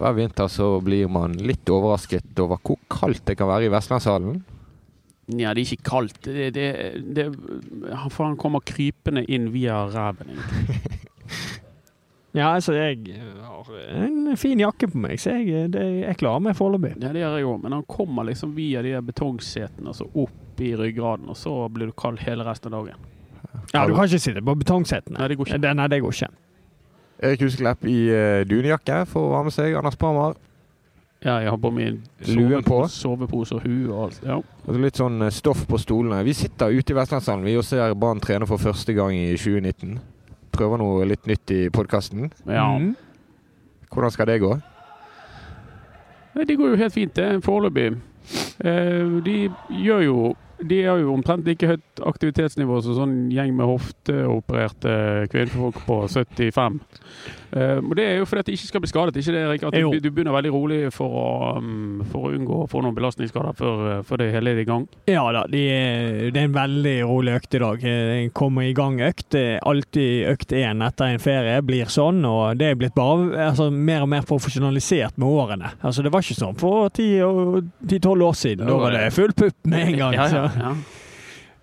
Hver vinter så blir man litt overrasket over hvor kaldt det kan være i Vestlandshallen. Ja, det er ikke kaldt. Det, det, det, for han kommer krypende inn via ræven, egentlig. Ja, altså, jeg har en fin jakke på meg, så jeg, det, jeg klarer meg foreløpig. Ja, det gjør jeg òg, men han kommer liksom via de betongsetene altså opp i ryggraden, og så blir du kald hele resten av dagen. Ja, du kan ikke sitte på betongsetene. Nei, det går ikke. Nei, det går ikke. Erik Husklepp i uh, dunjakke for å ha med seg Anders Parmar. Ja, jeg har på meg Luen på. sovepose og hue og alt. Ja. Altså litt sånn eh, stoff på stolene. Vi sitter ute i Vestlandshallen vi og ser Brann trene for første gang i 2019. Prøver noe litt nytt i podkasten. ja. Mm. Hvordan skal det gå? Det går jo helt fint, det. Foreløpig. Eh, de gjør jo De har jo omtrent like høyt aktivitetsnivå som sånn gjeng med hofteopererte kvinnfolk på 75. Eh, og Det er jo fordi at de ikke skal bli skadet. Ikke det, Erik? At du, du begynner veldig rolig for å, um, for å unngå å få noen belastningsskader før, eh, før det hele er i gang. Ja da, de, det er en veldig rolig økt i dag. Jeg kommer i gang økt. Det Alltid økt én etter en ferie blir sånn, og det er blitt bare altså, mer og mer profesjonalisert med årene. Altså, det var ikke sånn for 10-12 år siden. Da var det full pupp med en gang. Ja, ja, ja.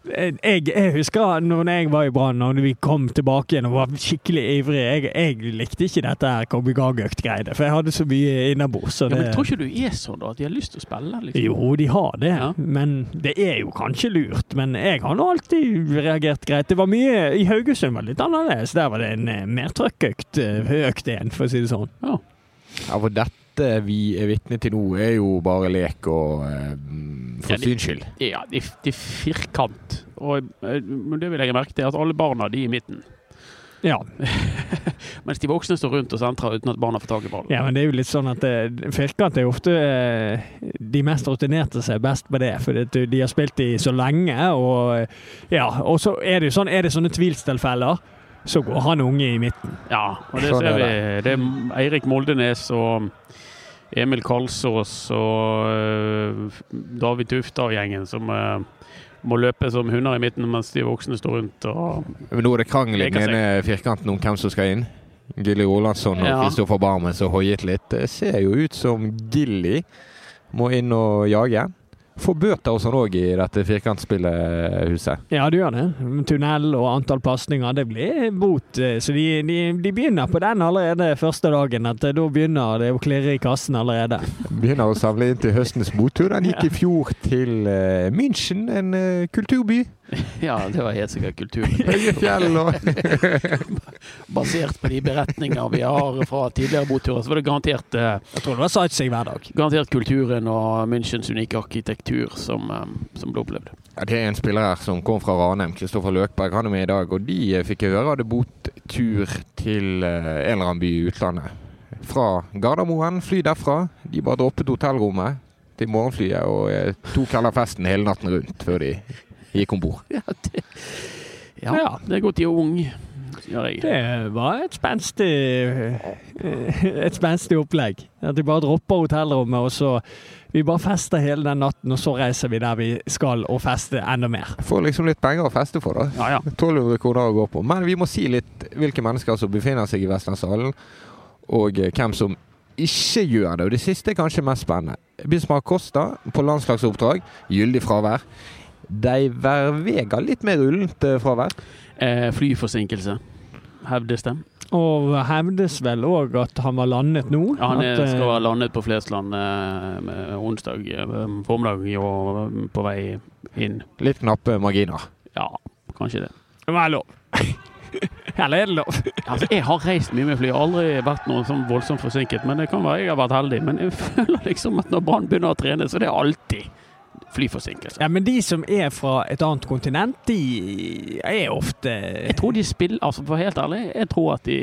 Jeg, jeg husker når jeg var i Brann og vi kom tilbake igjen og var skikkelig ivrig. Jeg, jeg likte ikke dette her kom i gang-økt-greiene, for jeg hadde så mye innabords. ja, men det- tror ikke du er sånn da, at de har lyst til å spille? Liksom? jo, de har det, Ja. men det er jo kanskje lurt. Men jeg har nå alltid reagert greit. Det var mye I Haugesund var det litt annerledes. Der var det en eh, mer trøkkøkt eh, økt en, for å si det sånn. Ja, for dette vi er vitne til nå, er jo bare lek og eh, for Ja, de, syns skyld. Ja, det, det er firkant. Og eh, men det vil jeg merke til, at alle barna de er i midten. Ja. Mens de voksne står rundt og sentrer uten at barna får tak i ballen. ja, men det er jo litt sånn at eh, firkant er ofte eh, De mest rutinerte seg best på det, for de har spilt i så lenge. Og ja, og så er det jo sånn, er det sånne tvilstilfeller, så går han unge i midten. Ja, og det Sånn ser er vi. Det er Eirik Moldenes og Emil Karlsås og eh, David Tufta og gjengen som eh, må løpe som hunder i midten mens de voksne står rundt og Men nå er det krangel i den firkanten om hvem som skal inn. Gilly Olansson og Ja. Kristoffer Barmen som hoiet litt. Det ser jo ut som Gilly må inn og jage. Får bøter og sånn òg i dette firkantspillehuset. Ja, du gjør det. Tunnel og antall pasninger, det blir bot. eh, Så de, de, de begynner på den allerede første dagen. At eh, da begynner det å klirre i kassen allerede. Begynner å samle inn til høstens mottur. Den gikk i fjor til eh, München, en kulturby. Ja, det var helt sikkert kulturen. Høye og Basert på de beretninger vi har fra tidligere boturer, så var det garantert eh, Jeg tror det var sightseeing hver dag. Garantert kulturen og Münchens unike arkitektur som, um, som ble opplevd. ja, Det er en spiller her som kom fra Ranheim, Kristoffer Løkberg. Han er med i dag. Og de eh, fikk jeg høre hadde botur til eh, en eller annen by i utlandet. Fra Gardermoen, fly derfra. De bare droppet hotellrommet til morgenflyet og eh, tok heller festen hele natten rundt før de gikk om bord. Ja, det, ja, Ja. det er godt de er unge. Det var et spenstig eh, Et spenstig opplegg. At de bare dropper hotellrommet, og så Vi bare fester hele den natten, og så reiser vi der vi skal, og fester enda mer. Får liksom litt penger å feste for, da. Ja, ja. 1200 kroner å gå på. Men vi må si litt hvilke mennesker som befinner seg i Vestlandshallen, og eh, hvem som ikke gjør det. Og det siste er kanskje mest spennende. Bismar Costa på landslagsoppdrag. Gyldig fravær. Deiver Vega litt mer rullent eh, fravær. Eh, flyforsinkelse, hevdes det. Og hevdes vel òg at han var landet nå. Ja, han er, at, eh, skal være landet på Flesland eh, onsdag eh, formiddag og på vei inn. Litt knappe marginer. Ja, kanskje det. Det var lov. Eller er det lov? Altså, jeg har reist mye med fly, jeg har aldri vært noe sånn voldsomt forsinket. Men det kan være jeg har vært heldig. Men jeg føler liksom at når Brann begynner å trene, så det er alltid flyforsinkelse. Ja, men de som er fra et annet kontinent, de er ofte Jeg tror de spiller, altså for helt ærlig, jeg tror at de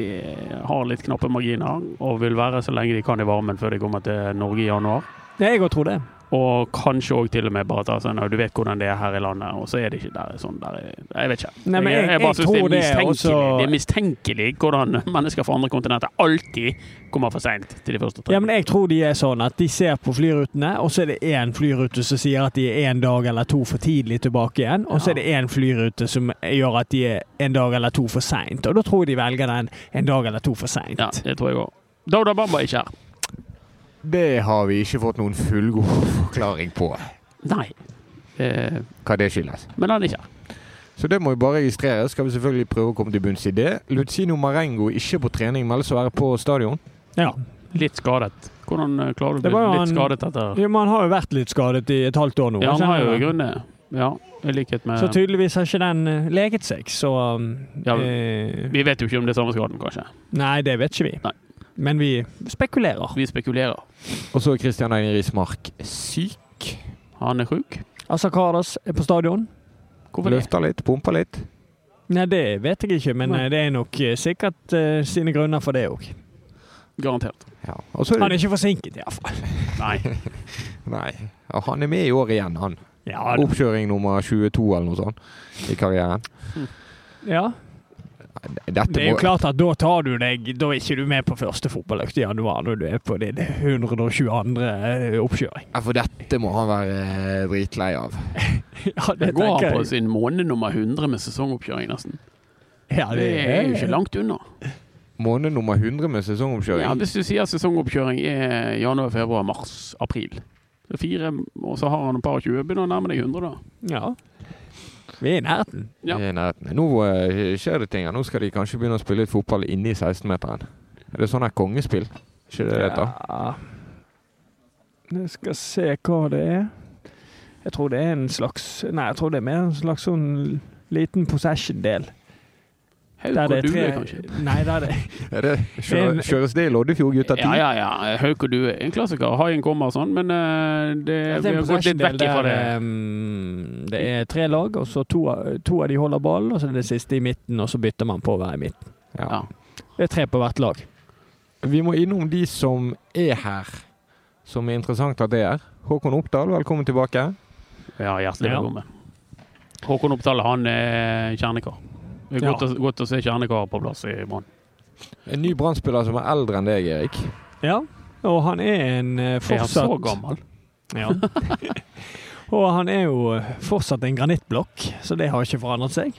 har litt knappe marginer og vil være så lenge de kan i varmen før de kommer til Norge i januar. Ja, jeg òg tror det. Og kanskje òg til og med bare ta sånn Du vet hvordan det er her i landet, og så er det ikke der sånn der Jeg vet ikke. Nei, jeg, jeg- jeg bare syns det er mistenkelig. så- Det er mistenkelig hvordan mennesker fra andre kontinenter alltid kommer for seint til de første tre. Ja, men jeg tror de er sånn at de ser på flyrutene, og så er det én flyrute som sier at de er en dag eller to for tidlig tilbake igjen, og så er det én flyrute som gjør at de er en dag eller to for seint. Og da tror jeg de velger den en dag eller to for seint. Ja, det tror jeg òg. Dauda Bamba er ikke her. Det har vi ikke fått noen fullgod forklaring på, Nei. Eh, hva det skyldes. men han ikke. Så det må vi bare registrere. Skal vi selvfølgelig prøve å komme til bunns i det. Luzino Marengo ikke på trening, meldes å være på stadion. Ja. Litt skadet. Hvordan eh, klarer du å bli litt han- skadet etter ja, Man har jo vært litt skadet i et halvt år nå. Ja, han har jo grunn grunnen det. Ja, i likhet med Så tydeligvis har ikke den eh, leget seg, så um, Ja, eh, Vi vet jo ikke om det er samme skaden, kanskje. Nei, det vet ikke vi. Nei. Men vi spekulerer. Vi spekulerer. Og så er Christian Eineris Mark syk. Han er sjuk. Asa Kardas er på stadion. Hvorfor det? Løfter litt, pumper litt. Nei, det vet jeg ikke, men Nei. eh, det er nok eh, sikkert uh, sine grunner for det òg. Garantert. Ja. Og så er Han er ikke forsinket, iallfall. Nei. Nei. Ja, han er med i år igjen, han. Ja. Oppkjøring nummer 22 eller noe sånt i karrieren. ja. Dette Det er jo må klart at da tar du deg Da er ikke du med på første fotballøkt i januar når du er på din 122. eh, oppkjøring. ja, For dette må han være eh, dritlei av. Ja, det Går tenker han på sin måned nummer 100 med sesongoppkjøring, nesten. Ja, Det er jo ikke langt unna. Måned nummer 100 med sesongoppkjøring. Ja, Hvis du sier sesongoppkjøring er januar, februar, mars, april. Fire, og så har han et par og tjue. Begynner å nærme deg 100, da. Ja. Vi er i nærheten. Ja. I nærheten. Nå uh, skjer det ting. her. Nå skal de kanskje begynne å spille litt fotball inne i 16-meteren. Er det sånn her kongespill? Ikke det det heter? Ja. Jeg skal se hva det er. Jeg tror det er en slags Nei, jeg tror det er mer en slags sånn liten possession-del. Hauk og due, kanskje. Nei, der det Er det kjøres det i Loddefjord, gutta? Ja, ja, ja. Hauk og due. En klassiker. Haien kommer og sånn, men eh, det, Det vi har gått litt vekk ifra det. ehm, det er tre lag, og så to, av- to av de holder ballen, og så er det siste i midten, og så bytter man på å være i midten. Ja. Ja. Det er tre på hvert lag. Vi må innom de som er her, som er interessant at det er. Håkon Oppdal, velkommen tilbake. Ja, hjertelig Ja. velkommen. Håkon Oppdal, han er kjernekar. Det er Ja. godt, å, godt å se kjernekarer på plass i Brann. En ny brannspiller som er eldre enn deg, Erik. Ja, og han er en fortsatt Er han så gammel? Ja. og han er jo fortsatt en granittblokk, så det har ikke forandret seg.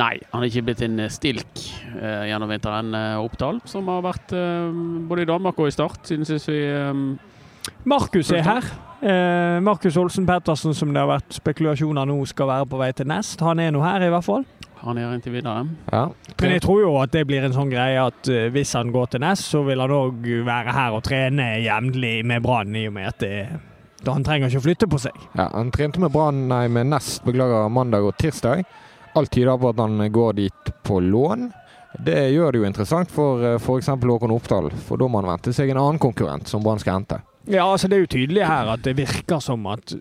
Nei, han er ikke blitt en stilk eh, gjennom vinteren. Eh, Oppdal, som har vært eh, både i Danmark og i Start siden sist vi eh, Markus er her. Eh, Markus Olsen Pettersen, som det har vært spekulasjoner nå skal være på vei til Nest. Han er nå her, i hvert fall. Han gjør inntil videre. Ja. Men jeg tror jo at det blir en sånn greie at eh, hvis han går til Ness, så vil han òg være her og trene jevnlig med Brann, i og med at det, da han trenger ikke å flytte på seg. ja, Han trente med Brann, nei, med Ness beklager, mandag og tirsdag. Alt tyder på at han går dit på lån. Det gjør det jo interessant for f.eks. Håkon Oppdal, for da må han vente seg en annen konkurrent som Brann skal hente. Ja, altså Det er jo tydelig her at det virker som at,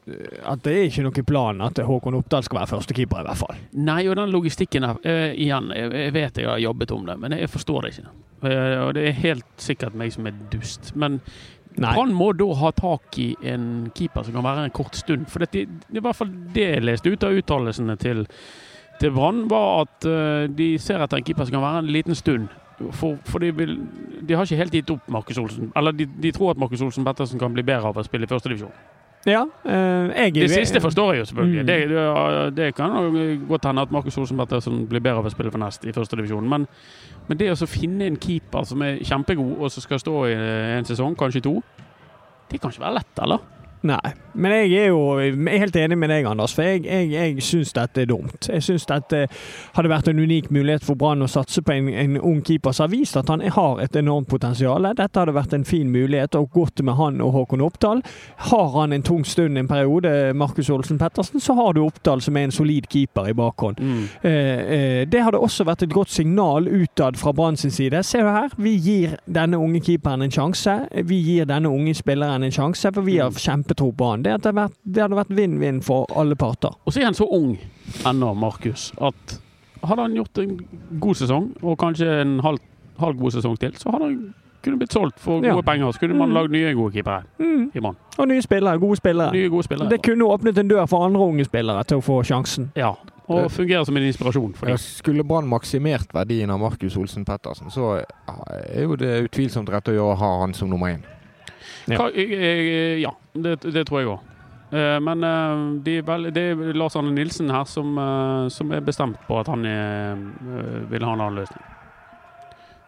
at det er ikke noe plan at Håkon Oppdal skal være førstekeeper, i hvert fall. Nei, og den logistikken her uh, Igjen, jeg, vet jeg har jobbet om det, men jeg forstår det ikke. Uh, og det er helt sikkert meg som er dust. Men. Brann må da ha tak i en keeper som kan være en kort stund. For det, det er i hvert fall det jeg leste ut av uttalelsene til, til Brann, var at uh, de ser etter en keeper som kan være en liten stund. For, for de, vil, de har ikke helt gitt opp Markus Olsen. Eller de, de tror at Markus Olsen Pettersen kan bli bedre av å spille i førstedivisjon. Ja, eh, jeg Det siste forstår jeg jo selvfølgelig. Mm. Det, det, det kan godt hende at Markus Olsen Pettersen blir bedre av å spille for Nest i førstedivisjon. Men, men det å finne en keeper som er kjempegod, og som skal stå i en sesong, kanskje to, det kan ikke være lett, eller? Nei, men jeg er jo jeg er helt enig med deg, Anders. For jeg, jeg, jeg syns dette er dumt. Jeg syns dette hadde vært en unik mulighet for Brann å satse på en, en ung keeper som har vist at han har et enormt potensial. Dette hadde vært en fin mulighet, og godt med han og Håkon Oppdal. Har han en tung stund en periode, Markus Olsen Pettersen, så har du Oppdal som er en solid keeper i bakhånd. Eh, eh, det hadde også vært et godt signal utad fra Brann sin side. Se her, vi gir denne unge keeperen en sjanse. Vi gir denne unge spilleren en sjanse, for vi har kjempetro på han. Det, hadde vært- det hadde vært vinn-vinn for alle parter. Og så er han så ung ennå, Markus, at hadde han gjort en god sesong, og kanskje en halv, halv god sesong til, så hadde han kunne blitt solgt for Ja. gode penger. Så kunne man Mm. lagd nye gode keepere Mm. i mann. Og nye spillere, gode spillere. Nye gode spillere. Det kunne åpnet en dør for andre unge spillere til å få sjansen. Ja, og fungerer som en inspirasjon for Ja. Skulle Brann maksimert verdien av Markus Olsen Pettersen, så er jo det utvilsomt rett å gjøre å ha han som nummer én. Ja. Ka- eh, eh, Ja, det, det tror jeg òg. Men eh, de, er vel- det er Lars Arne Nilsen her som, som er bestemt på at han er, vil ha en annen løsning.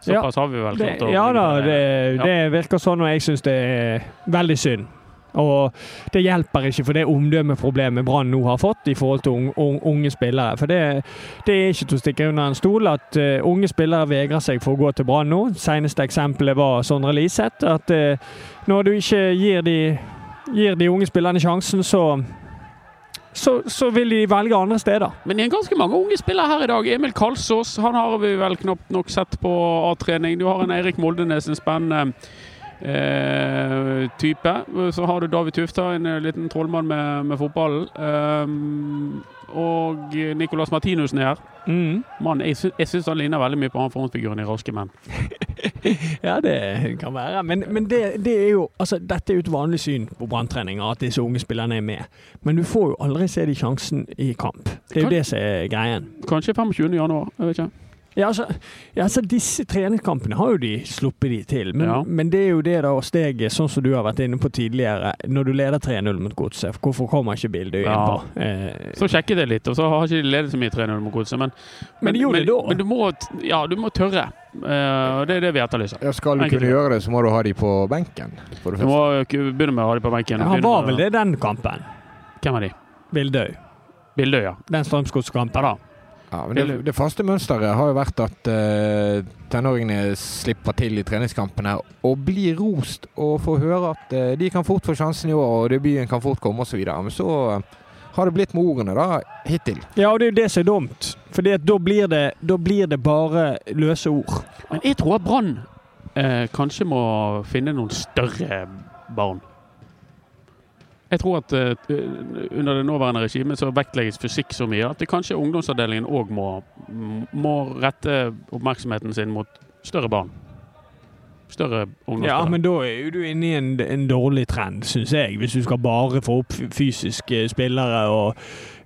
Såpass har vi vel klart å ja da, det, Ja. det virker sånn, og jeg syns det er veldig synd. Og det hjelper ikke for det omdømmeproblemet Brann nå har fått i forhold til unge, unge, spillere. For det, det er ikke til å stikke under en stol at uh, unge spillere vegrer seg for å gå til Brann nå. Seneste eksempelet var Sondre Liseth. At uh, når du ikke gir de, gir de unge spillerne sjansen, så, så, så vil de velge andre steder. Men det er ganske mange unge spillere her i dag. Emil Kalsås han har vi vel knapt nok sett på A-trening. Du har en Eirik Moldenes, en spennende eh, type. Så har du David Tufta, en eh, liten trollmann med, med fotballen. Eh, og Nicolas Martinussen er her. Mm. Mann, jeg, sy jeg syns han ligner veldig mye på han frontfiguren i Raske menn. Ja, det kan være. Men, men det, det er jo, altså, dette er jo et vanlig syn på branntreninger, at disse unge spillerne er med. Men du får jo aldri se de sjansen i kamp. Det er jo det som er greien. Kanskje 25. januar, jeg vet ikke. Ja, altså, ja, altså Disse treningskampene har jo de sluppet de til. Men, Ja. men det er jo det da steget, sånn som du har vært inne på tidligere, når du leder 3-0 mot Godset. Hvorfor kommer ikke Bilde inn Ja. på? Eh, Så sjekket jeg litt, og så har ikke de ledet så mye 3-0 mot Godset. Men, Men men. Men du må, ja, du må tørre. Eh, og det er det vi etterlyser. Ja, skal du Enkelt. kunne gjøre det, så må du ha de på benken. For det Du må begynne med å ha de på benken. han var vel det den kampen? Hvem er de? Bildøy. Bildøy, ja. Den Strømsgodskampen. Ja da. Ja, men det, det faste mønsteret har jo vært at uh, tenåringene slipper til i treningskampene og blir rost og får høre at uh, de kan fort få sjansen i år, og debuten kan fort komme osv. Men så uh, har det blitt med ordene da, hittil. Ja, og det er jo det som er dumt. For da, blir det- da blir det bare løse ord. Men jeg tror at Brann kanskje må finne noen større barn. Jeg tror at eh, under det nåværende regimet så vektlegges fysikk så mye at det kanskje ungdomsavdelingen òg må, må rette oppmerksomheten sin mot større barn. Større Ja, men da er jo du inne i en, en dårlig trend, syns jeg. Hvis du skal bare få opp fysiske spillere. og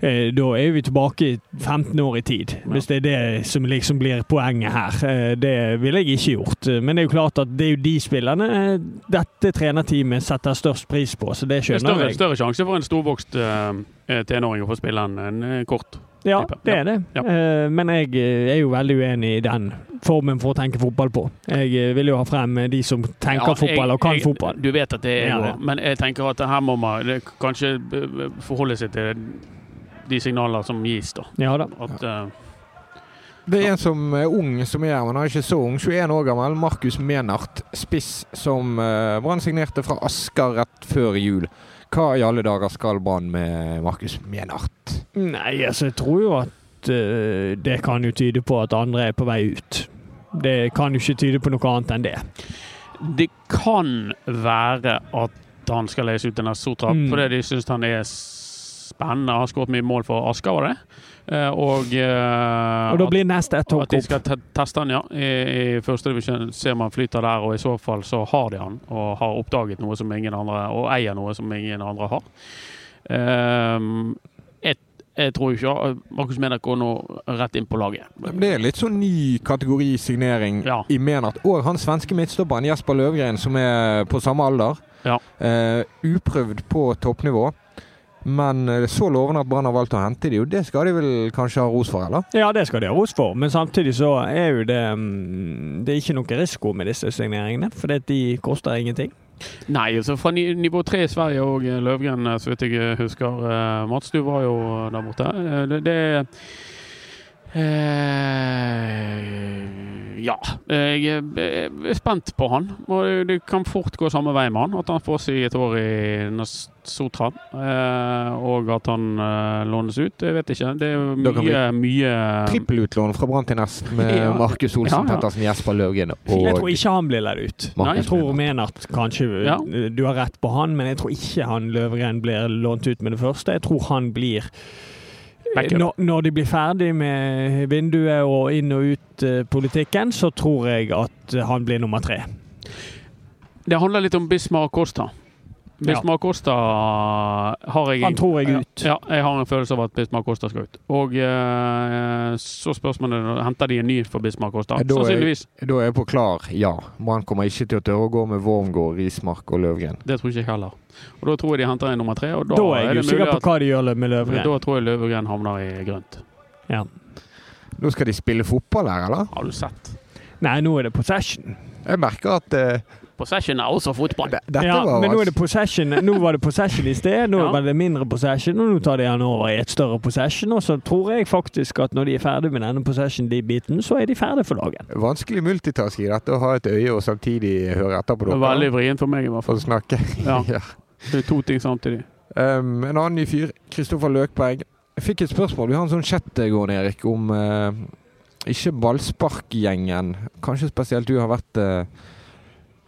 eh, Da er vi tilbake 15 år i tid, hvis det er det som liksom blir poenget her. Eh, det ville jeg ikke gjort. Eh, Men det er jo klart at det er jo de spillerne eh, dette trenerteamet setter størst pris på, så det skjønner Det er skjønner større, jeg. større sjanse for en storvokst eh, tenåring å få spille en eh, kort. Ja, det er det. Ja. Eh, Men jeg eh, er jo veldig uenig i den formen for å tenke fotball på. Jeg eh, vil jo ha frem de som tenker Ja, fotball og kan jeg, fotball. Du vet at det er det. Men jeg tenker at her må man det, kanskje forholde seg til de signaler som gis, da. Ja da. At, Det er en som er ung som er her, men han er ikke så ung. 21 år gammel. Markus Menart, spiss som uh, Brann signerte fra Asker rett før jul. Hva i alle dager skal Brann med Markus Mjenart? Nei, altså jeg tror jo at uh, det kan jo tyde på at andre er på vei ut. Det kan jo ikke tyde på noe annet enn det. det kan være at han skal lese ut denne Sotra, Mm. fordi de syns han er spennende. Har skåret mye mål for Asker, var det? Eh, og eh, Og da blir neste ett at, at de skal teste han, ja. I, i første divisjon ser man flyter der, og i så fall så har de han. Og har oppdaget noe som ingen andre Og eier noe som ingen andre har. Um, jeg, jeg tror ikke Markus Menak går nå rett inn på laget. Det er litt sånn ny kategori signering Ja. i Menart. Og han svenske midtstopperen Jesper Løvgren, som er på samme alder. Ja. Uh, uprøvd på toppnivå. Men eh, så lovende at Brann har valgt å hente de, og det skal de vel kanskje ha ros for, eller? Ja, det skal de ha ros for, men samtidig så er jo det mm, Det er ikke noe risiko med disse signeringene, for de koster ingenting. Nei, altså fra nivå tre i Sverige og eh, Løvgren, eh, så vidt jeg husker. Mats, du var jo der borte. Det, det eh, Ja. Jeg er er spent på han. Og det- kan fort gå samme vei med han. At han får seg et år i Sotra. Eh, og at han eh, lånes ut. Jeg vet ikke. Det er mye, mye Trippelutlån fra Brann til Nest med Ja. Markus Olsen Ja, ja. Pettersen, Jesper Løvgren Jeg tror ikke han blir leid ut. Nei, Jeg tror. Menart kanskje Ja. Du har rett på han, men jeg tror ikke han Løvgren blir lånt ut med det første. Jeg tror han blir. Når, når de blir ferdig med vinduet og inn og ut eh, så tror jeg at han blir nummer tre. Det handler litt om Bismar Costa. Bismar Costa har jeg Han tror jeg ut. Ja, jeg har en følelse av at Bismar Costa skal ut. Og eh, så spørsmålet Henter de en ny for Bismar Costa? Ja, da er- Sannsynligvis. Da er jeg på klar ja. Brann kommer ikke til å tørre å gå med Wormgård, Rismark og Løvgren. Det tror ikke jeg heller. Og da tror jeg de henter en nummer tre, og da, Da er jeg det usikker på hva de gjør med Løvgren. Da tror jeg Løvgren havner i grønt. Ja. Nå skal de spille fotball her, eller? Har du sett? Nei, nå er det possession. Jeg merker at eh, Possession er også fotball. det- dette Ja, var men nå er det altså- possession. Nå var det possession i sted, nå Ja. var det mindre possession, og nå tar de han over i et større possession. Og så tror jeg faktisk at når de er ferdig med denne possession-biten, så er de ferdig for dagen. vanskelig multitask i dette å ha et øye og samtidig høre etter på Det dere. var veldig vrient for meg, i hvert fall. å snakke. Ja. Ja. Det er to ting samtidig. Um, en annen ny fyr, Kristoffer Løkberg. Jeg fikk et spørsmål. Vi har en sånn chat gående, Erik, om uh, ikke ballsparkgjengen. Kanskje spesielt du har vært eh,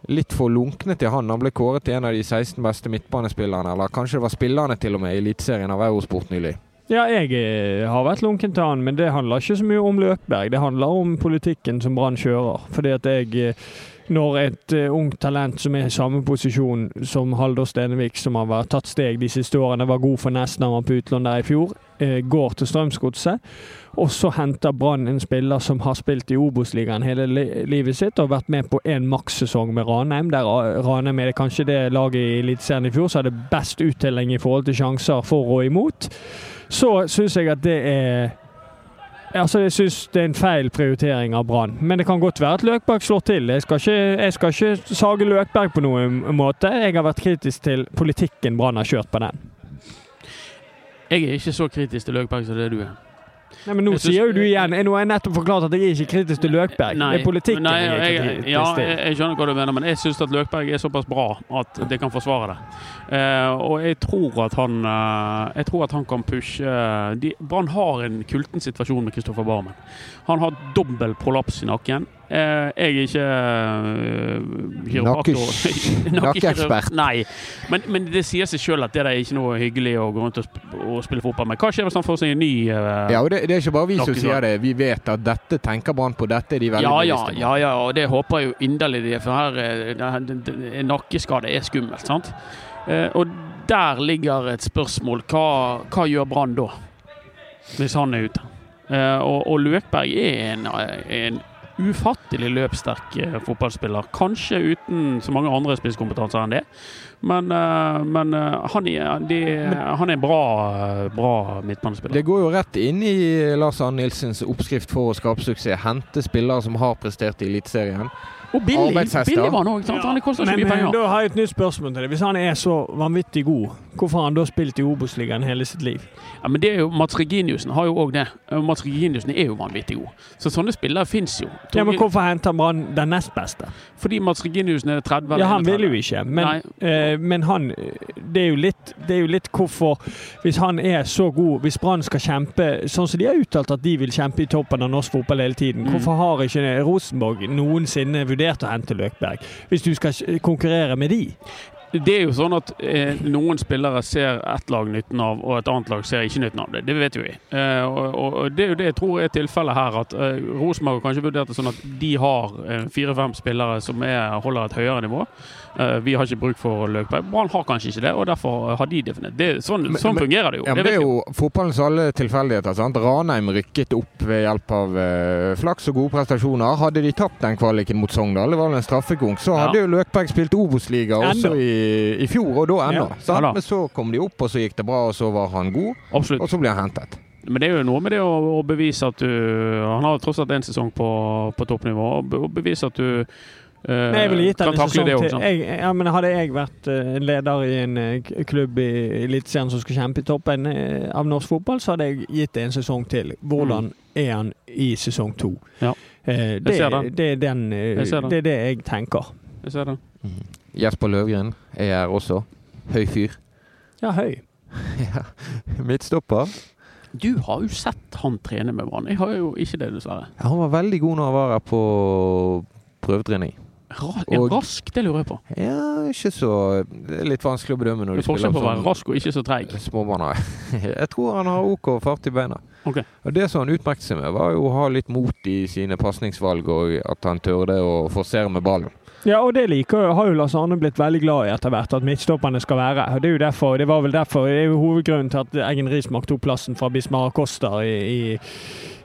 litt for lunkne til han. Han ble kåret til en av de 16 beste midtbanespillerne, eller kanskje det var spillerne til og med, i Eliteserien av Eurosport nylig. Ja, jeg eh, har vært lunken til han, men det handler ikke så mye om Løkberg. Det handler om politikken som Brann kjører. Fordi at jeg eh, når et uh, ungt talent som er i samme posisjon som Haldor Stenevik, som har vært, tatt steg de siste årene, var god for Nesna, han var på utlån der i fjor, uh, går til Strømsgodset. Og så henter Brann en spiller som har spilt i Obos-ligaen hele li livet sitt og vært med på en makssesong med Ranheim. Der Ra- Ranheim er det kanskje det laget i Eliteserien i fjor som hadde best uttelling i forhold til sjanser for og imot. Så syns jeg at det er Altså, Jeg syns det er en feil prioritering av Brann. Men det kan godt være at Løkberg slår til. Jeg skal ikke, jeg skal ikke sage Løkberg på noen måte. Jeg har vært kritisk til politikken Brann har kjørt på den. Jeg er ikke så kritisk til Løkberg som det du er. Nei, men Nå synes- sier jo du igjen Nå har jeg nettopp forklart at jeg er ikke kritisk til Løkberg. Nei, det er politikken nei, jeg jeg, ja, jeg, jeg skjønner hva du mener, men jeg syns at Løkberg er såpass bra at det kan forsvare det. Uh, og jeg tror at han uh, Jeg tror at han kan pushe uh, Brann har en kulten situasjon med Kristoffer Barmen. Han har dobbel prolaps i nakken. Eh, jeg er ikke uh, kiropraktor. Nakkeekspert. Nei, men, men det sier seg sjøl at det er ikke noe hyggelig å gå rundt og, sp og spille fotball med. Hva skjer hvis han får seg en ny uh, Ja, og det, det er ikke bare vi som sier det. Vi vet at dette tenker Brann på. Dette er de veldig Ja, ja, bevisste ja, ja, og det håper jeg jo inderlig de er, for her eh, en nakkeskade er skummelt, sant? Eh, og der ligger et spørsmål. Hva, hva gjør Brann da, hvis han er ute? Eh, og, og Løkberg er en, en ufattelig løpssterk eh, fotballspiller. Kanskje uten så mange andre spisskompetanser enn det, men, eh, men eh, han, er, de, han er en bra, eh, bra midtbanespiller. Det går jo rett inn i Lars Arne Nilsens oppskrift for å skape suksess. Hente spillere som har prestert i Eliteserien. og billig, billig var han òg, Ja. Han koster ikke mye penger. Men da har jeg et nytt spørsmål til deg. Hvis han er så vanvittig god, hvorfor har han da spilt i Obos-ligaen hele sitt liv? Ja, men det er jo, Mats Reginiussen har jo òg det. Mats Reginiussen er jo vanvittig god. Så sånne spillere fins jo. Ja, men Hvorfor henter Brann den nest beste? Fordi Mats Reginiussen er 30 eller Ja, Han vil jo ikke, men, eh, men han det er, jo litt, det er jo litt hvorfor Hvis han er så god, hvis Brann skal kjempe sånn som de har uttalt at de vil kjempe i toppen av norsk fotball hele tiden, Mm. hvorfor har ikke Rosenborg noensinne vurdert å hente Løkberg? Hvis du skal konkurrere med de? Det er jo sånn at eh, noen spillere ser ett lag nytten av, og et annet lag ser ikke nytten av det. Det vet jo vi. Eh, og, og- og det er jo det jeg tror er tilfellet her. At eh, Rosenborg har kanskje vurdert det sånn at de har eh, fire-fem spillere som er, holder et høyere nivå. Eh, vi har ikke bruk for Løkberg. Brann har kanskje ikke det, og derfor har de definert det. Sånn, Men- sånn men- fungerer det jo. Ja, det det er jo fotballens alle tilfeldigheter. sant? Ranheim rykket opp ved hjelp av uh, flaks og gode prestasjoner. Hadde de tapt den kvaliken mot Sogndal, det var vel en straffekonk, så Ja. hadde jo Løkberg spilt Obos-liga også i, i fjor, og da ennå. Ja. Men så kom de opp, og så gikk det bra, og så var han god, Absolutt. og så ble han hentet. Men det er jo noe med det å, å bevise at du Han har tross alt én sesong på, på toppnivå. Å bevise at du Men jeg ville gitt kan en sesong det til. Jeg, ja, men hadde jeg vært eh, leder i en eh, klubb i Eliteserien som skal kjempe i toppen eh, av norsk fotball, så hadde jeg gitt det en sesong til. Hvordan er han i sesong to? Mm. Ja. Eh, det, ser den. det, er den, eh, Jeg ser den. det er det jeg tenker. Jeg ser det. Jesper Løvgren er her også. Høy fyr. Ja, høy. ja. Midtstopper. Du har jo sett han trene med Brann. Jeg har jo ikke det, dessverre. Ja, han var veldig god når han var her på prøvetrening. Ra Og- rask, det lurer jeg på. Ja, ikke så Det er litt vanskelig å bedømme når Det du er forskjell på å være sånn rask og ikke så treig. har Jeg tror han har OK fart i beina. Okay. Og Det som han utmerket seg med, var jo å ha litt mot i sine pasningsvalg, og at han tørde å forsere med ballen. Ja, og det liker, har jo Lars Arne blitt veldig glad i etter hvert, at midtstopperne skal være. Det er jo derfor, det var vel derfor, det er jo hovedgrunnen til at Eggen Rismark tok plassen fra Bismar Koster i, i,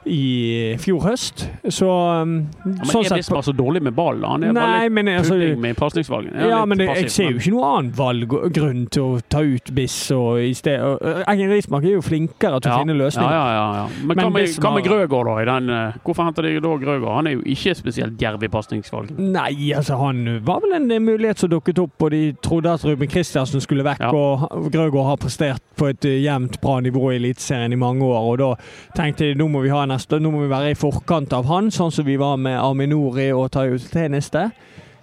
i fjor høst. Så um, Ja, men sånn er Bismar så dårlig med ball? Han er bare litt men altså med pasningsvalget. Ja, men det, jeg ser jo ikke noen annen valggrunn til å ta ut Biss og i sted Eggen Rismark er jo flinkere til å finne løsninger. Ja, ja, ja, ja. Men, hva med, Bismar- med Grøgaard, da? I den, eh, hvorfor henter de da Grøgaard? Han er jo ikke spesielt djerv i pasningsvalget. Nei, altså han var vel en eh, mulighet som dukket opp, og de trodde at Ruben Kristiansen skulle vekk. Og Grøgaard har prestert på et eh, jevnt bra nivå i Eliteserien i mange år. og Da tenkte de nå må vi ha neste, nå må vi være i forkant av han, sånn som vi var med Aminori og Tayo Teniste.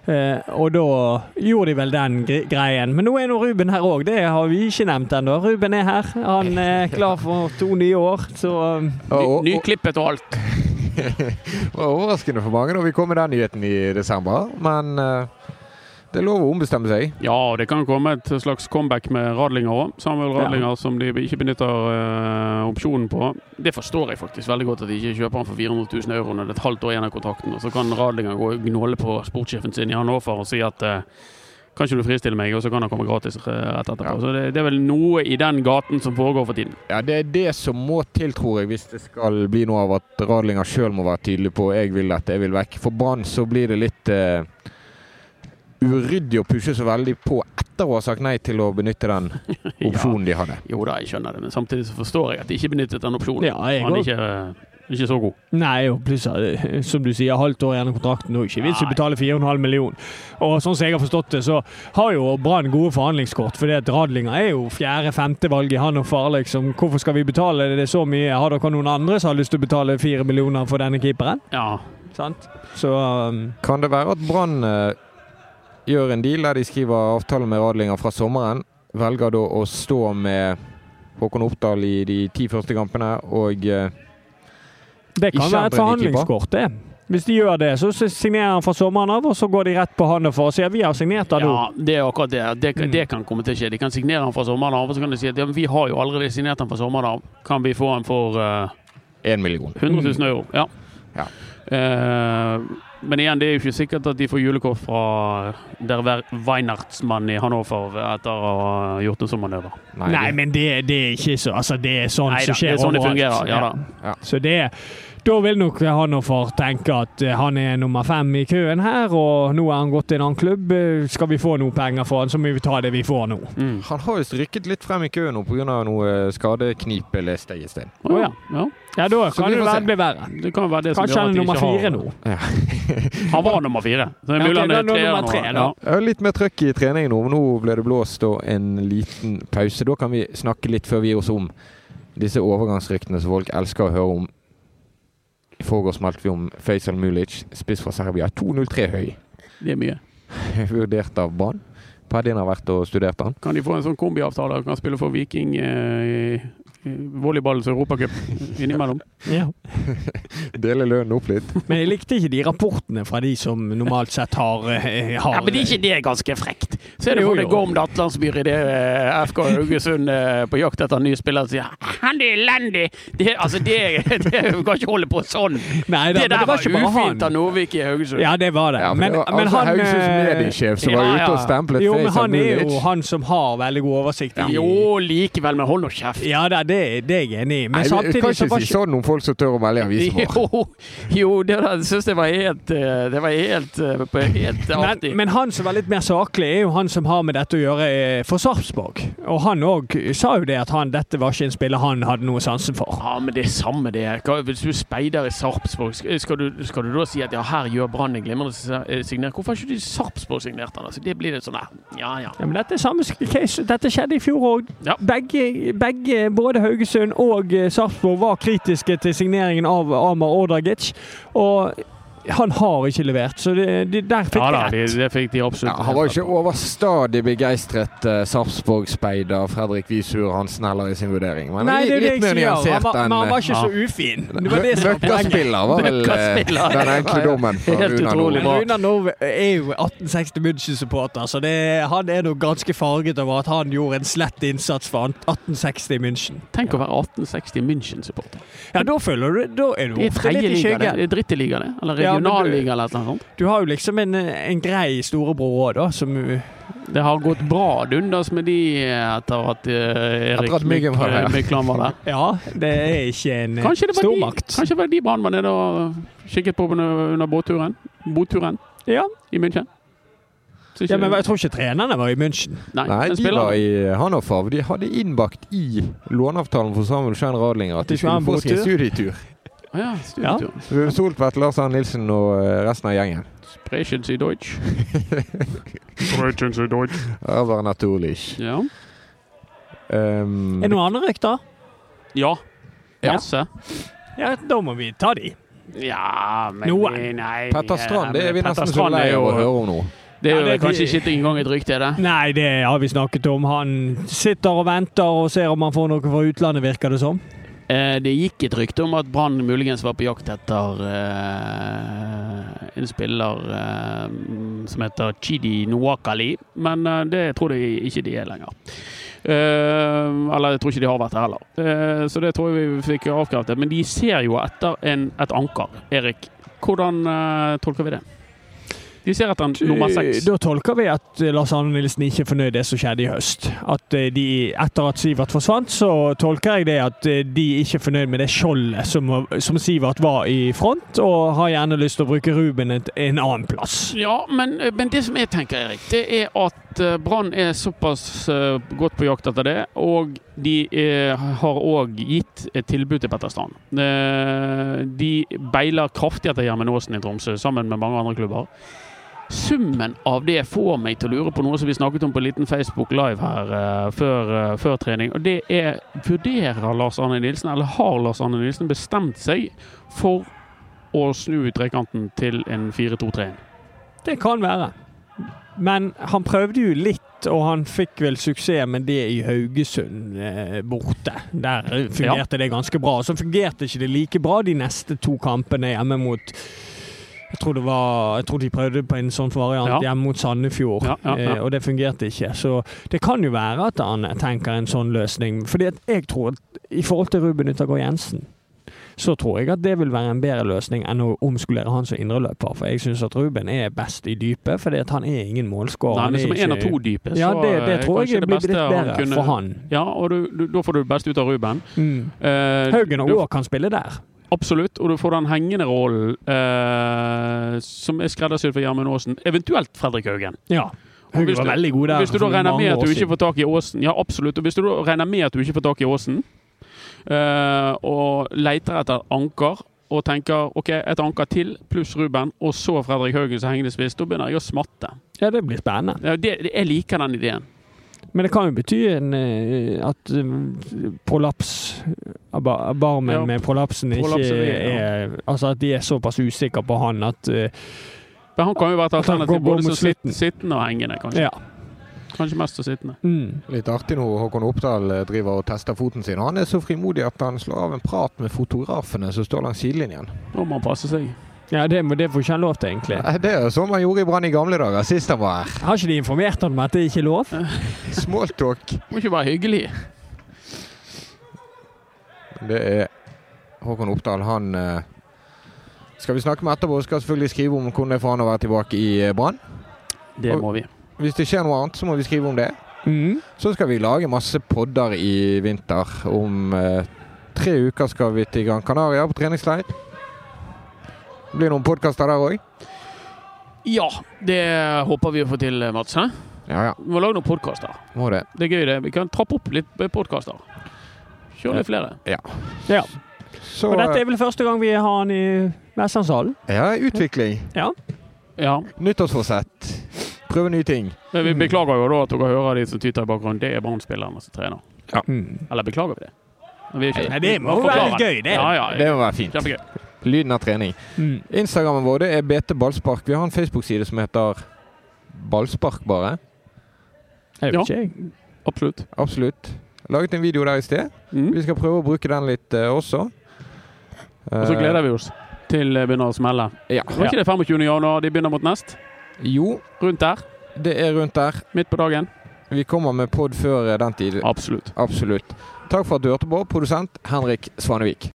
Eh, og da gjorde de vel den greien. Men nå er nå Ruben her òg, det har vi ikke nevnt ennå. Ruben er her. Han er klar for to nye år, så um, Ny, nyklippet og alt. Det var overraskende for mange da vi kom med den nyheten i desember, men eh, det er lov å ombestemme seg. Ja, det kan komme et slags comeback med Radlinger òg. Samuel Radlinger som de ikke benytter uh, opsjonen på. Det forstår jeg faktisk veldig godt at de ikke kjøper han for 400 000 euro når det er et halvt år igjen av kontrakten. Og så kan Radlinger gå og gnåle på sportssjefen sin i Hannover og si at uh, kan ikke du fristille meg, og så kan han komme gratis eh, rett etterpå. Ja. Så det, det er vel noe i den gaten som foregår for tiden. Ja, Det er det som må til, tror jeg, hvis det skal bli noe av at Radlinger sjøl må være tydelig på jeg vil dette, jeg vil vekk. For Brann så blir det litt eh, uryddig å pushe så veldig på etter å ha sagt nei til å benytte den opsjonen de hadde. Jo da, jeg skjønner det, men samtidig så forstår jeg at de ikke benyttet den opsjonen. Ja, jeg han er ikke, ikke så god. Nei, og pluss som du sier, halvt år igjen av kontrakten. Og ikke vits i å betale 4,5 millioner. Og sånn som jeg har forstått det, så har jo Brann gode forhandlingskort. For Radlinger er jo fjerde-femte valg i han og far, Liksom. Hvorfor skal vi betale det så mye? Har dere noen andre som har lyst til å betale fire millioner for denne keeperen? Ja, Sant? Så um, Kan det være at Brann eh, gjør en deal der de skriver avtale med Radlinger fra sommeren, velger da å stå med Håkon Oppdal i de ti første kampene og eh, det kan være et forhandlingskort, det. Hvis de gjør det, så signerer han fra sommeren av, og så går de rett på Hannover og sier vi har signert han nå. Ja, det er akkurat det. Det, Mm. det kan komme til å skje. De kan signere han fra sommeren av, og så kan de si at ja, vi har jo allerede signert han fra sommeren av. Kan vi få han for uh, 1 million. 100 000 euro? Ja. Ja. Eh, men igjen, det er jo ikke sikkert at de får julekort fra der Weinertsmann i Hannover etter å ha gjort en sånn manøver. Nei, men det, det er ikke så Altså, det er sånn Nei som skjer overalt. det er sånn det fungerer. Ja da. Så det da vil nok han og far tenke at eh, han er nummer fem i køen her, og nå er han gått til en annen klubb. Eh, Skal vi få noe penger for han, så må vi ta det vi får nå. Mm. Han har jo rykket litt frem i køen nå pga. noe skadeknip, leste jeg i sted. Oh, ja. ja. Ja, da kan det være, bli verre. Det kan være det som Kanskje han er nummer fire nå. nå. Han var nummer fire. Så det er mulig han er er nummer tre, nå. Ja. Ja, Litt mer trøkk i treningen nå, nå ble det blåst og en liten pause. Da kan vi snakke litt før vi gir oss om disse overgangsryktene som folk elsker å høre om. I forgårs meldte vi om Faisal Mulic, spiss fra Serbia. 2,03 høy. Det er mye. Vurdert av Brann. Paddin har vært og studert han. Kan de få en sånn kombiavtale? Kan spille for Viking eh, volleyballens europacup innimellom? Ja. Dele lønnen opp litt. Men jeg likte ikke de rapportene fra de som normalt sett har, eh, har Ja, men det er ikke det ganske frekt? Så er det Jo, det. Gorm Datlandsbyr i det eh, FK Haugesund eh, på jakt etter en ny spiller sier han er elendig! Det, altså, det, det kan ikke holde på sånn! Nei, da, det der der var, var ufint av Norvik i Haugesund. Ja, det var det. Ja, men, men, det var, men altså, han Haugesunds mediesjef som var ja, ute og stemplet Jo, men han er jo han som har veldig god oversikt. i- Jo, likevel, men hold nå kjeft! Ja, da, det, det er jeg enig i. Men Nei, samtidig kan så ikke var si sånn om folk som tør å melde i avisen vår. Jo, jo, det der syns jeg var helt eh, Det var helt, eh, helt artig. Men, men han som var litt mer saklig, er jo han som har med dette å gjøre eh, for Sarpsborg. Og han òg sa jo det at han, dette var ikke en spiller han hadde noe sansen for. Ja, men det er samme det. Hvis du speider i Sarpsborg, skal du, skal du da si at ja, her gjør Brann en glimrende si- signering? Hvorfor har ikke du Sarpsborg signert han? Altså, det blir litt sånn der, ja ja. Ja, men dette er samme case. Dette skjedde i fjor òg. Ja. Begge, både Haugesund og eh, Sarpsborg var kritiske til signeringen av Amar Ordagic. Og han har ikke levert, så det, det, der fikk Ja da, de det, rett. det fikk de Ja, absolutt. han var ikke overstadig begeistret uh, Sarpsborg-speider Fredrik Visur Hansen heller i sin vurdering. Men Nei, det er litt, mer. Han nyansert var, enn men han var ikke Ja. så ufin. Det var det som. Møkkaspiller var vel eh, den enkle dommen fra Helt utrolig bra. Runar Nove er jo 1860 München-supporter, så det, han er nok ganske farget over at han gjorde en slett innsats for 1860 München. Tenk å være 1860 München-supporter. Ja, da føler du Da er du Det ofte litt i liga, det. skyggen. Det er dritteliga, det. Eller Ja, Ja, regionalliga eller noe sånt. Du har jo liksom en, en grei storebror òg, da, som Det har gått bra dundas med de etter at eh, Erik Etter at Myggen var der. Mykland var der. Ja, det er ikke en stormakt. De, kanskje det var de Brann var nede og kikket på under, under båtturen? Boturen Ja. i München? Ja, men jeg tror ikke trenerne var i München. Nei, Nei, de spillerne- var i Hannover. De hadde innbakt i låneavtalen for Samuel Schein Radlinger at de De skulle få sin studietur. Å ja, studietur. Rune Soltvedt, Lars Arne Nilsen og eh, resten av gjengen. Sprechen Sie Deutsch. Sprechen Sie Deutsch. Aber natürlich. Ja. Um, Er det noen andre rykter? Ja. Ja. Masse. Ja, da må vi ta de. Ja, men Noen. Nei. Petter Strand, det er vi nesten så lei av å høre om nå. Det er jo Ja, det- kanskje ikke engang et rykte, det? Nei, det har vi snakket om. Han sitter og venter og ser om han får noe fra utlandet, virker det som. Eh, Det gikk et rykte om at Brann muligens var på jakt etter eh, en spiller eh, som heter Chidi Noakali, men det tror jeg ikke de er lenger. Eller jeg tror ikke de har vært det heller. Så det tror jeg vi fikk avkreftet. Men de ser jo etter en, et anker. Erik, hvordan tolker vi det? De ser etter en nummer seks. Da tolker vi at eh, Lars Arne Nilsen ikke er fornøyd det som skjedde i høst. At eh, de, Etter at Sivert forsvant, så tolker jeg det at eh, de ikke er fornøyd med det skjoldet som, som Sivert var i front, og har gjerne lyst til å bruke Ruben en, en annen plass. Ja, men, men det som jeg tenker, Erik, det er at Brann er såpass godt på jakt etter det. Og de er, har òg gitt et tilbud til Petter Strand. De beiler kraftig etter Gjermund Aasen i Tromsø, sammen med mange andre klubber. Summen av det får meg til å lure på noe som vi snakket om på en liten Facebook Live her uh, før, uh, før trening. Og det er Vurderer Lars Arne Nilsen, eller har Lars Arne Nilsen bestemt seg for å snu trekanten til en 4-2-3-1? Det kan være. Men han prøvde jo litt, og han fikk vel suksess med det i Haugesund eh, borte. Der fungerte fungerte det ganske bra. Så fungerte ikke det like bra de neste to kampene hjemme mot jeg tror, det var, jeg tror de prøvde på en sånn variant Ja. hjemme mot Sandefjord, Ja, ja. Eh, og det fungerte ikke. Så det kan jo være at han tenker en sånn løsning. Fordi jeg tror at i forhold til Ruben Yttergård Jensen, så tror jeg at det vil være en bedre løsning enn å omskolere han som indreløper. For jeg syns at Ruben er best i dypet, fordi han er ingen målskårer. Nei, men er som en av to dype, Ja, så det, det er tror jeg det blir litt han bedre kunne- for han. Ja, og du, du, da får du det beste ut av Ruben. Mm. Eh, Haugen du- òg kan spille der. Absolutt, og du får den hengende rollen eh, som er skreddersydd for Gjermund Aasen. Eventuelt Fredrik Haugen. Ja. Haugen var du- veldig god der. Hvis du da regner med at du ikke får tak i Aasen Ja, absolutt. Og hvis du da regner med at du ikke får tak i Aasen, eh, og leter etter anker, og tenker OK, et anker til pluss Ruben, og så Fredrik Haugen som hengende spiss, da begynner jeg å smatte. Ja, det blir spennende. Ja, det, det, jeg liker den ideen. Men det kan jo bety en, eh, at eh, prolaps Barmen Ja, med prolapsen ikke prolapsen ja. er Altså at de er såpass usikre på han at eh, Men han kan jo være et alternativ både som sitt, sittende og hengende, kanskje. Ja. Kanskje mest som sittende. Mm. Litt artig nå Håkon Oppdal driver og tester foten sin. Han er så frimodig at han slår av en prat med fotografene som står langs sidelinjen. Da må han passe seg. Ja, det, må- det får ikke han lov til, egentlig. Det er jo sånn man gjorde i Brann i gamle dager, sist han var her. Har ikke de informert han om at det ikke er lov? Smalltalk. Må ikke være hyggelig. Det er Håkon Oppdal. Han eh, skal vi snakke med etterpå. Skal selvfølgelig skrive om hvordan det er for han å være tilbake i eh, Brann. Det må vi. Hvis det skjer noe annet, så må vi skrive om det. Mm. Så skal vi lage masse podder i vinter. Om eh, tre uker skal vi til Gran Canaria på treningsleir. Det blir noen podkaster der òg. Ja, det håper vi å få til, Mats. Hæ? Ja ja, Vi må lage noen podkaster. det. Det er gøy, det. Vi kan trappe opp litt podkaster. Kjøre litt flere. Ja. Så Og dette er vel første gang vi har han i Vestlandshallen? ja, utvikling. Ja. Ja. Nyttårsforsett. Prøve nye ting. Men vi Mm. beklager jo da at dere hører de som tyter i bakgrunnen. Det er Brann-spillerne som trener. Ja. Eller beklager vi det? Vi er ikke Nei, det må være litt gøy, det. Ja, ja, Det må være fint. Kjempegøy. Lyden av trening. Mm. Instagrammen vår det er BT Ballspark. Vi har en Facebook-side som heter Ballspark, bare. Jeg Ja. ikke. Absolutt. Absolutt. Laget en video der i sted. Mm. Vi skal prøve å bruke den litt uh, også. Og så gleder vi oss til det begynner å smelle. Ja. Var ikke det 25. januar de begynner mot nest? Jo, Rundt der? det er rundt der. Midt på dagen? Vi kommer med pod før eh, den tid. Absolutt. Absolutt. Takk for at du hørte på. Produsent Henrik Svanevik.